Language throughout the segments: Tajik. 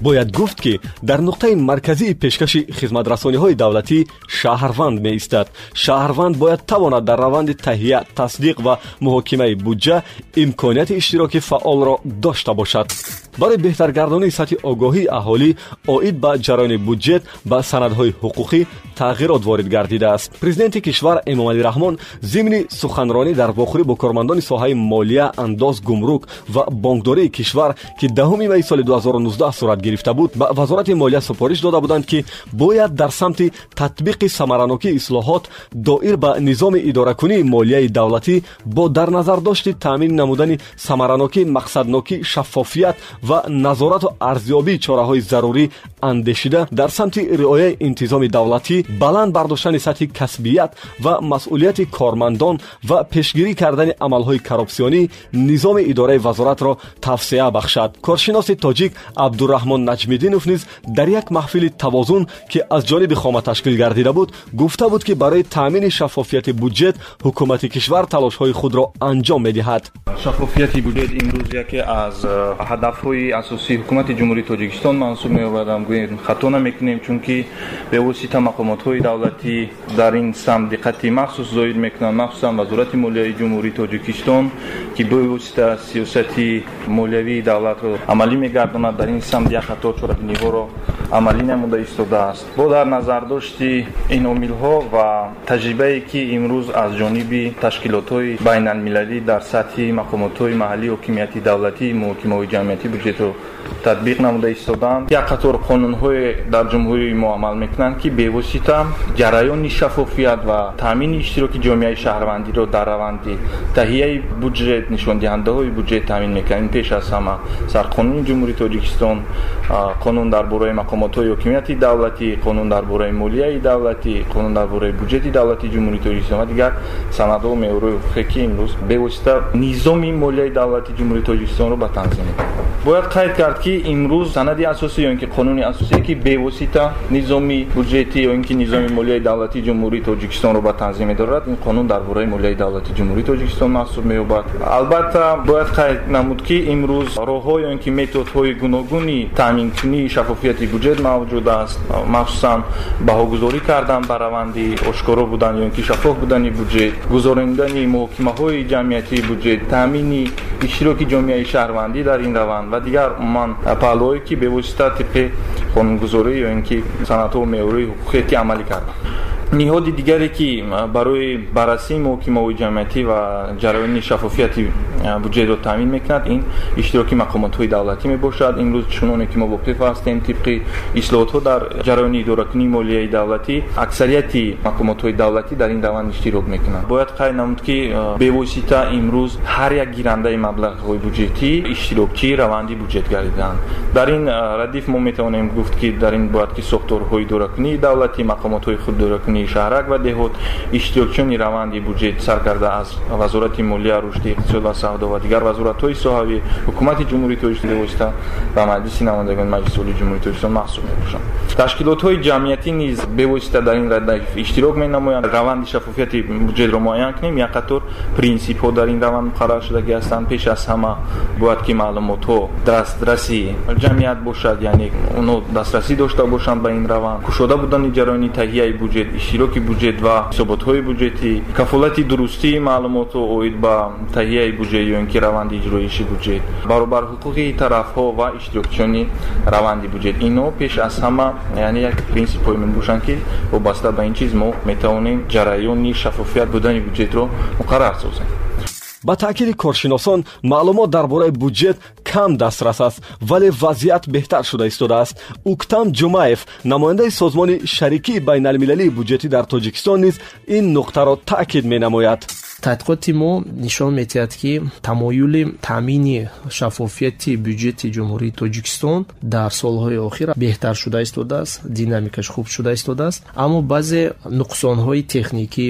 бояд гуфт ки дар нуқтаи марказии пешкаши хизматрасониҳои давлатӣ шаҳрванд меистад. Шаҳрванд бояд тавонад дар раванди таҳия тасдиқ ва муҳокимаи буҷа имконияти иштироки фаъолро дошта бошад барои беҳтаргардонии сатҳи огоҳии аҳолӣ оид ба ҷараёни буҷет ба санадҳои ҳуқуқӣ тағйирот ворид гардидааст. Президенти кишвар эмомалӣ раҳмон зимни суханронӣ дар вохӯрӣ бо кормандони соҳаи молия андоз гумрук ва бонкдории кишвар ки даҳуми майи соли 2019 сурат гирифта буд ба вазорати молия супориш дода буданд ки бояд дар самти татбиқи самаранокии ислоҳот доир ба низоми идоракунии молияи давлатӣ бо дар назардошти таъмин намудани самаранокӣ мақсаднокӣ шаффофият ва назорату арзёбии чораҳои зарурӣ андешида дар самти риояи интизоми давлатӣ баланд бардоштани сатҳи касбият ва масъулияти кормандон ва пешгирӣ кардани амалҳои коррупсионӣ низоми идораи вазоратро тавсеа бахшад коршиноси тоҷик абдураҳмон наҷмиддинов низ дар як маҳфили тавозун ки аз ҷониби хома ташкил гардида буд гуфта буд ки барои таъмини шаффофияти буҷет ҳукумати кишвар талошҳои худро анҷом медиҳад шаффофияти буҷет имрӯз яке аз э, ҳадафҳои асосии ҳукумати ҷумҳурии тоҷикистон маҳсуб меёбадам. Гӯем хато намекунем чунки бевосита мақомотҳои давлатӣ дар ин самт диққати махсус зоид мекунанд махсусан вазорати молияи ҷумҳурии тоҷикистон ки бевосита сиёсати молиявии давлатро амалӣ мегардонад. Дар ин самт як қатор чорабиниҳоро амалӣ намуда истодааст бо дар назардошти ин омилҳо ва таҷрибае ки имрӯз аз ҷониби ташкилотҳои байналмилалӣ дар сатҳи мақомотҳои маҳаллии ҳокимияти давлатӣ муҳокимаҳои ҷамъиятӣ буҷетро татбиқ намуда истодаанд як қатор қонунҳое дар ҷумҳурии мо амал мекунанд ки бевосита ҷараёни шаффофият ва таъмини иштироки ҷомеаи шаҳрвандиро дар раванди таҳияи буҷет нишондиҳандаҳои буҷет таъмин мекунад. Ин пеш аз ҳама сарқонуни ҷумҳурии тоҷикистон қонун дар бораи мақомотҳои ҳокимияти давлатӣ қонун дар бораи молияи давлатӣ қонун дар бораи буҷети давлати ҷумҳурии тоҷикистон ва дигар санадҳо меъёрҳои ҳуқуқе ки имрӯз бевосита низоми молияи давлати ҷумҳурии тоҷикистонро ба танзим мекунад бояд қайд кард ки имрӯз санади асосӣ ё ин ки қонуни асосие ки бевосита низоми буҷетӣ ё ин ки низоми молияи давлати ҷумҳурии тоҷикистонро ба танзим медорад. Ин қонун дар бораи молияи давлати ҷумҳурии тоҷикистон маҳсуб меёбад. Албатта бояд қайд намуд ки имрӯз роҳҳо ё ин ки методҳои гуногуни таъминкунии шаффофияти буҷет мавҷуд аст. Махсусан баҳогузорӣ кардан ба раванди ошкоро будан ё ин ки шаффоф будани буҷет гузарондани муҳокимаҳои ҷамъиятии буҷет таъмини иштироки ҷомеаи шаҳрвандӣ дар ин раванд ва дигар умуман паҳлӯҳое ки бевосита тибқи қонунгузорӣ ё ин ки санадҳо меъёрии ҳуқуқие ки амалӣ карданд ниҳоди дигаре ки барои баррасии муҳокимаҳои ҷамъиятӣ ва ҷараёни шаффофияти буҷетро таъмин мекунад ин иштироки мақомотҳои давлатӣ мебошад. Имрӯз чуноне ки мо воқиф ҳастем тибқи ислоҳотҳо дар ҷараёни идоракунии молияи давлатӣ аксарияти мақомотҳои давлатӣ дар ин раванд иштирок мекунанд. Бояд қайд намуд ки бевосита имрӯз ҳар як гирандаи маблағҳои буҷетӣ иштирокчии раванди буҷет гардидаанд дар ин радиф мо метавонем гуфт ки дар ин бояд ки сохторҳои идоракунии давлатӣ мақомотҳои худидоракунии шаҳрак ва деҳот иштирокчиёни раванди буҷет сар карда аз вазорати молия рушди иқтисод ва савдо ва дигар вазоратҳои соҳавӣ ҳукумати ҷумҳурии тоҷикистон бевосита ба маҷлиси намояндагони маҷлиси олии ҷумҳурии тоҷикистон маҳсуб мебошанд. Ташкилотҳои ҷамъиятӣ низ бевосита дар ин радиф иштирок менамоянд. Раванди шаффофияти буҷетро муайян кунем. Як қатор принсипҳо дар ин раванд муқаррар шудагӣ ҳастанд пеш аз ҳама бояд ки маълумотҳо дастраси ҷамъият бошад яъне онҳо дастрасӣ дошта бошанд ба ин раванд. Кушода будани ҷараёни таҳияи буҷет иштироки буҷет ва ҳисоботҳои буҷетӣ кафолати дурустии маълумотҳо оид ба таҳияи буҷет ё ин ки раванди иҷроиши буҷет баробарҳуқуқи тарафҳо ва иштирокчиёни раванди буҷет инҳо пеш аз ҳама яъне як принсипҳое мебошанд ки вобаста ба ин чиз мо метавонем ҷараёни шаффофият будани буҷетро муқаррар созем. Ба таъкиди коршиносон маълумот дар бораи буҷет кам дастрас аст вале вазъият беҳтар шуда истодааст уктам ҷумаев намояндаи созмони шарикии байналмилалии буҷетӣ дар тоҷикистон низ ин нуқтаро таъкид менамояд. Тадқиқоти мо нишон медиҳад ки тамоюли таъмини шаффофияти бюҷети ҷумҳурии тоҷикистон дар солҳои охир беҳтар шуда истодааст динамикаш хуб шуда истодааст аммо баъзе нуқсонҳои техникӣ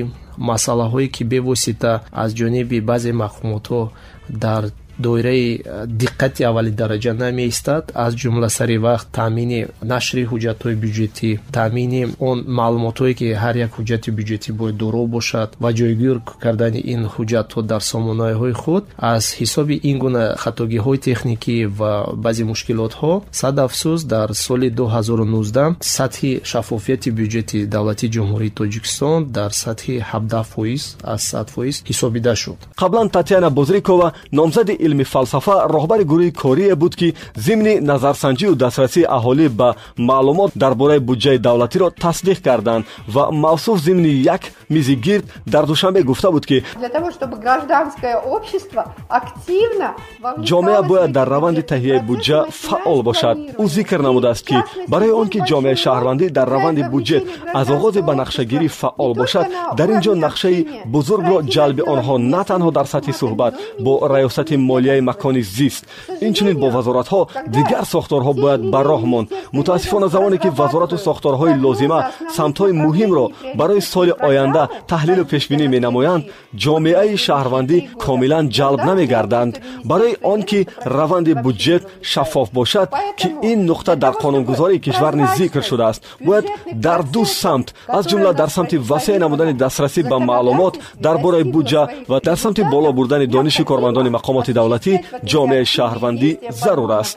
масъалаҳое ки бевосита аз ҷониби баъзе мақомотҳо дар доираи диққати аввалидараҷа намеистад. Аз ҷумла сари вақт таъмини нашри ҳуҷҷатҳои бюҷетӣ таъмини он маълумотҳое ки ҳар як ҳуҷҷати бюҷетӣ бояд доро бошад ва ҷойгир кардани ин ҳуҷҷатҳо дар сомонаҳои худ аз ҳисоби ин гуна хатогиҳои техникӣ ва баъзе мушкилотҳо сад афсӯс дар соли 2019 сатҳи шаффофияти бюҷети давлати ҷумҳурии тоҷикистон дар сатҳи 17 фоиз аз 100 фоиз ҳисобида шуд. Қаблан татьяна бозрикова номзади илми фалсафа роҳбари гурӯҳи корие буд ки зимни назарсанҷию дастрасии аҳолӣ ба маълумот дар бораи буҷаи давлатиро тасдиқ карданд ва мавсуф зимни як мизи гирд дар душанбе гуфта буд ки ҷомеа бояд дар раванди таҳияи буҷа фаъол бошад. ӯ зикр намудааст ки барои он ки ҷомеаи шаҳрвандӣ дар раванди буҷет аз оғозе ба нақшагирӣ фаъол бошад дар ин ҷо нақшаи бузургро ҷалби онҳо на танҳо дар сатҳи суҳбат бо раёсати молияи макони зист инчунин бо вазоратҳо дигар сохторҳо бояд ба роҳ монд мутаассифона замоне ки вазорату сохторҳои лозима самтҳои муҳимро барои соли оянда таҳлилу пешбинӣ менамоянд ҷомеаи шаҳрвандӣ комилан ҷалб намегарданд барои он ки раванди буҷет шаффоф бошад ки ин нуқта дар қонунгузории кишвар низ зикр шудааст бояд дар ду самт аз ҷумла дар самти васеъ намудани дастрасӣ ба маълумот дар бораи буҷа ва дар самти боло бурдани дониши кормандони мақомоти давлатӣ ҷомеаи шаҳрвандӣ зарур аст.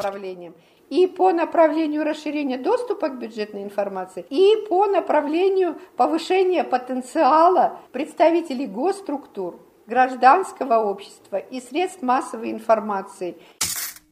и по направлению расширения доступа к бюджетной информации, и по направлению повышения потенциала представителей госструктур, гражданского общества и средств массовой информации –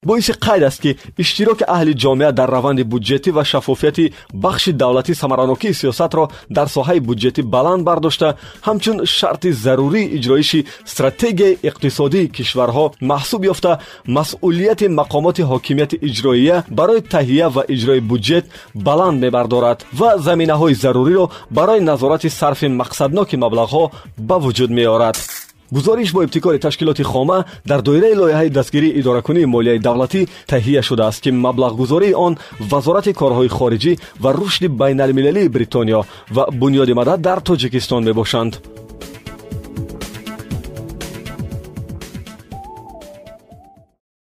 боиси қайд аст ки иштироки аҳли ҷомеа дар раванди буҷетӣ ва шаффофияти бахши давлатӣ самаранокии сиёсатро дар соҳаи буҷетӣ баланд бардошта ҳамчун шарти зарурии иҷроиши стратегияи иқтисодии кишварҳо маҳсуб ёфта. Масъулияти мақомоти ҳокимияти иҷроия барои таҳия ва иҷрои буҷет баланд мебардорад ва заминаҳои заруриро барои назорати сарфи мақсадноки маблағҳо ба вуҷуд меорад гузориш бо ибтикори ташкилоти хома дар доираи лоиҳаи дастгирии идоракунии молияи давлатӣ таҳия шудааст ки маблағгузории он вазорати корҳои хориҷӣ ва рушди байналмилалии бритониё ва бунёди мадад дар тоҷикистон мебошанд